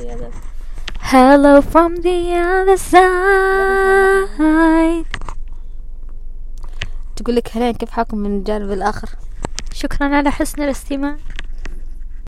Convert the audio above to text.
Hello from the other side. تقول لك هلين كيف حالكم من الجانب الآخر؟ شكرا على حسن الاستماع.